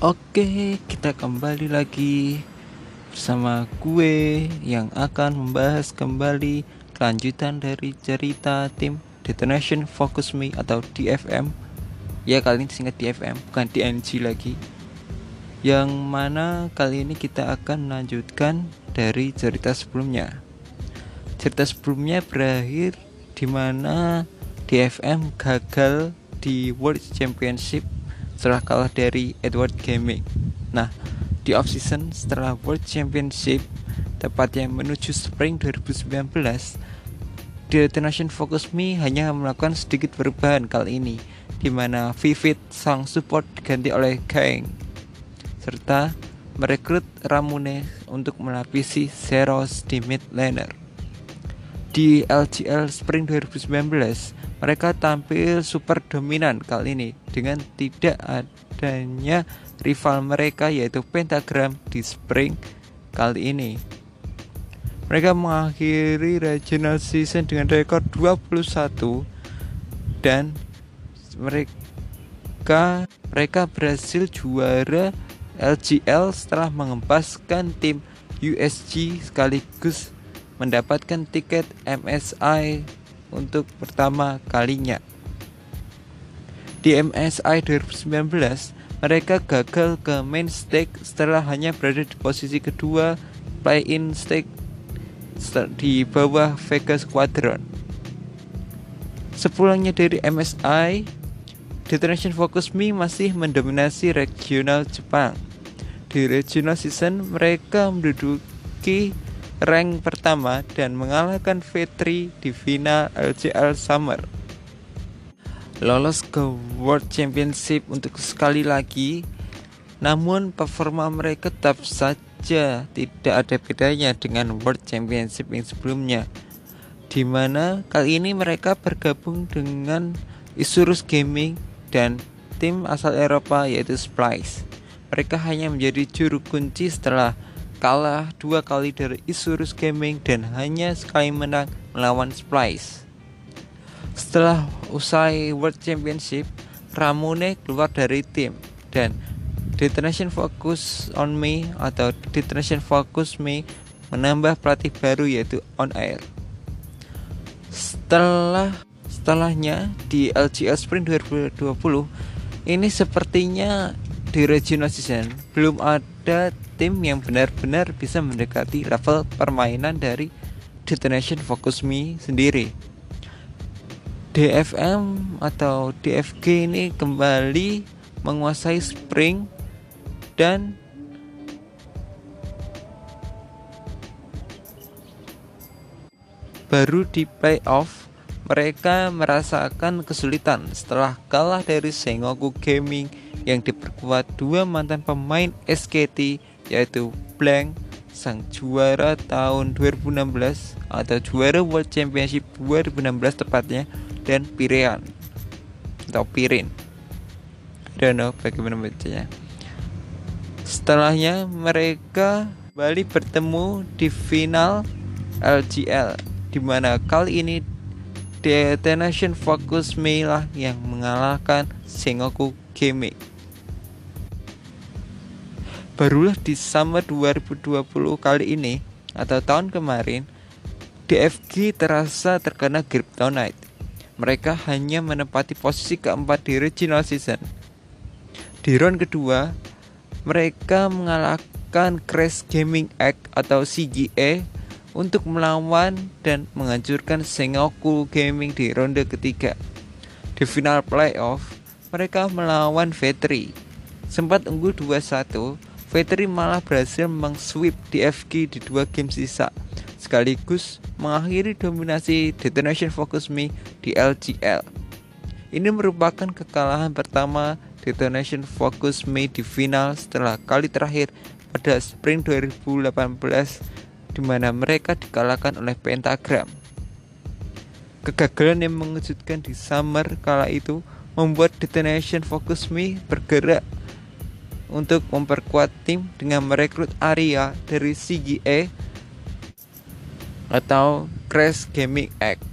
Oke, kita kembali lagi bersama gue yang akan membahas kembali kelanjutan dari cerita tim Detonation Focus Me atau DFM. Ya, kali ini disingkat DFM, bukan DNG lagi. Yang mana kali ini kita akan melanjutkan dari cerita sebelumnya. Cerita sebelumnya berakhir di mana DFM gagal di World Championship setelah kalah dari Edward Gaming. Nah, di off season setelah World Championship tepatnya menuju Spring 2019, The Nation Focus Me hanya melakukan sedikit perubahan kali ini, di mana Vivid sang support diganti oleh Kang, serta merekrut Ramune untuk melapisi Zeros di mid laner. Di LGL Spring 2019, mereka tampil super dominan kali ini dengan tidak adanya rival mereka yaitu Pentagram di Spring kali ini. Mereka mengakhiri regional season dengan rekor 21 dan mereka mereka berhasil juara LGL setelah mengempaskan tim USG sekaligus mendapatkan tiket MSI untuk pertama kalinya. Di MSI 2019, mereka gagal ke main stake setelah hanya berada di posisi kedua play-in stake di bawah Vega Squadron. Sepulangnya dari MSI, Detonation Focus Me masih mendominasi regional Jepang. Di regional season, mereka menduduki rank pertama dan mengalahkan V3 di final LCL Summer. Lolos ke World Championship untuk sekali lagi, namun performa mereka tetap saja tidak ada bedanya dengan World Championship yang sebelumnya, di mana kali ini mereka bergabung dengan Isurus Gaming dan tim asal Eropa yaitu Splice. Mereka hanya menjadi juru kunci setelah kalah dua kali dari Isurus Gaming dan hanya sekali menang melawan Splice. Setelah usai World Championship, Ramune keluar dari tim dan Detonation Focus on Me atau Detonation Focus Me menambah pelatih baru yaitu On Air. Setelah setelahnya di LGL Spring 2020 ini sepertinya di regional season belum ada tim yang benar-benar bisa mendekati level permainan dari Detonation Focus Me sendiri. DFM atau DFG ini kembali menguasai Spring dan baru di playoff mereka merasakan kesulitan setelah kalah dari Sengoku Gaming yang diperkuat dua mantan pemain SKT yaitu Blank sang juara tahun 2016 atau juara World Championship 2016 tepatnya dan Pirean atau Pirin. Know bagaimana bacanya. Setelahnya mereka kembali bertemu di final LGL di mana kali ini Detonation Focus Me lah yang mengalahkan Sengoku Gaming barulah di summer 2020 kali ini atau tahun kemarin DFG terasa terkena Kryptonite. Mereka hanya menempati posisi keempat di regional season. Di round kedua, mereka mengalahkan Crash Gaming Act atau CGA untuk melawan dan menghancurkan Sengoku Gaming di ronde ketiga. Di final playoff, mereka melawan V3. Sempat unggul 2-1, Vetri malah berhasil mengsweep DFG di dua game sisa sekaligus mengakhiri dominasi Detonation Focus Me di LGL. Ini merupakan kekalahan pertama Detonation Focus Me di final setelah kali terakhir pada Spring 2018 di mana mereka dikalahkan oleh Pentagram. Kegagalan yang mengejutkan di summer kala itu membuat Detonation Focus Me bergerak untuk memperkuat tim dengan merekrut Arya dari CGA atau Crash Gaming Act.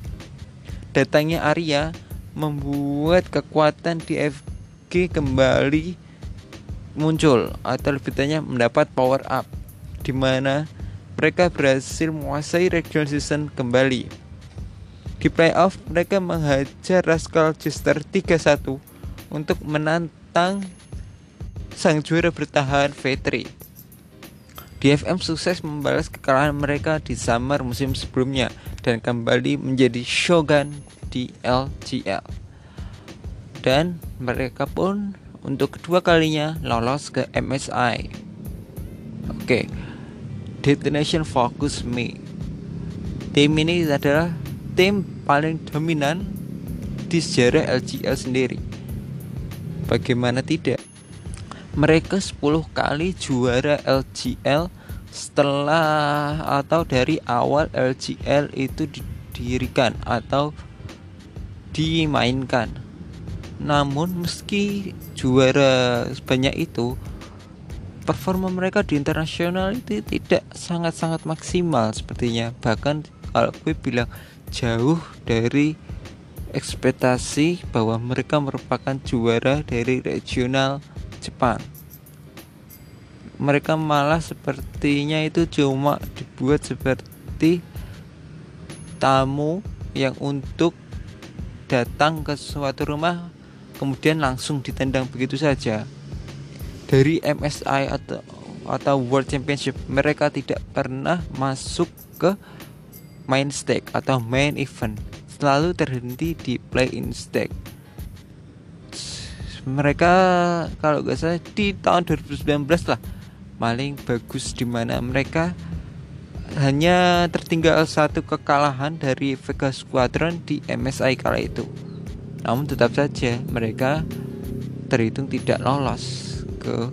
Datangnya Arya membuat kekuatan di FG kembali muncul atau lebih tanya mendapat power up di mana mereka berhasil menguasai regular season kembali. Di playoff, mereka menghajar Rascal Chester 3-1 untuk menantang sang juara bertahan V3. DFM sukses membalas kekalahan mereka di summer musim sebelumnya dan kembali menjadi shogun di LGL. Dan mereka pun untuk kedua kalinya lolos ke MSI. Oke, Detonation Focus Me. Tim ini adalah tim paling dominan di sejarah LGL sendiri. Bagaimana tidak? Mereka 10 kali juara LGL setelah atau dari awal LGL itu didirikan atau dimainkan. Namun meski juara sebanyak itu, performa mereka di internasional itu tidak sangat-sangat maksimal sepertinya. Bahkan kalau gue bilang jauh dari ekspektasi bahwa mereka merupakan juara dari regional Jepang. Mereka malah sepertinya itu cuma dibuat seperti tamu yang untuk datang ke suatu rumah kemudian langsung ditendang begitu saja. Dari MSI atau atau World Championship mereka tidak pernah masuk ke main stake atau main event. Selalu terhenti di play in stake. Mereka kalau gak salah di tahun 2019 lah paling bagus di mana mereka hanya tertinggal satu kekalahan dari Vega Squadron di MSI kala itu. Namun tetap saja mereka terhitung tidak lolos ke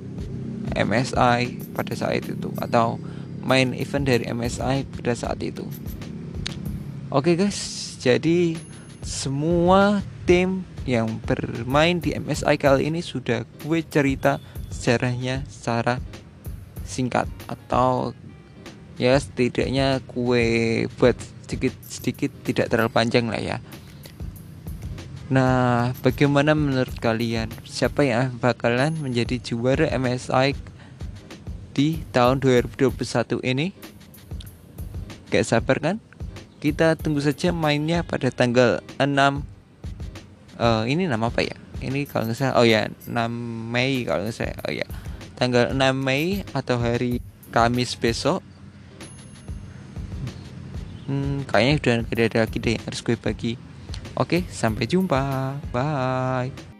MSI pada saat itu atau main event dari MSI pada saat itu. Oke guys, jadi semua tim yang bermain di MSI kali ini sudah gue cerita sejarahnya secara singkat atau ya setidaknya gue buat sedikit-sedikit tidak terlalu panjang lah ya. Nah, bagaimana menurut kalian siapa yang bakalan menjadi juara MSI di tahun 2021 ini? Gak sabar kan? Kita tunggu saja mainnya pada tanggal 6 uh, ini nama apa ya ini kalau nggak salah oh ya 6 Mei kalau nggak salah oh ya tanggal 6 Mei atau hari Kamis besok. Hmm, kayaknya udah gak ada lagi deh yang harus gue bagi. Oke sampai jumpa. Bye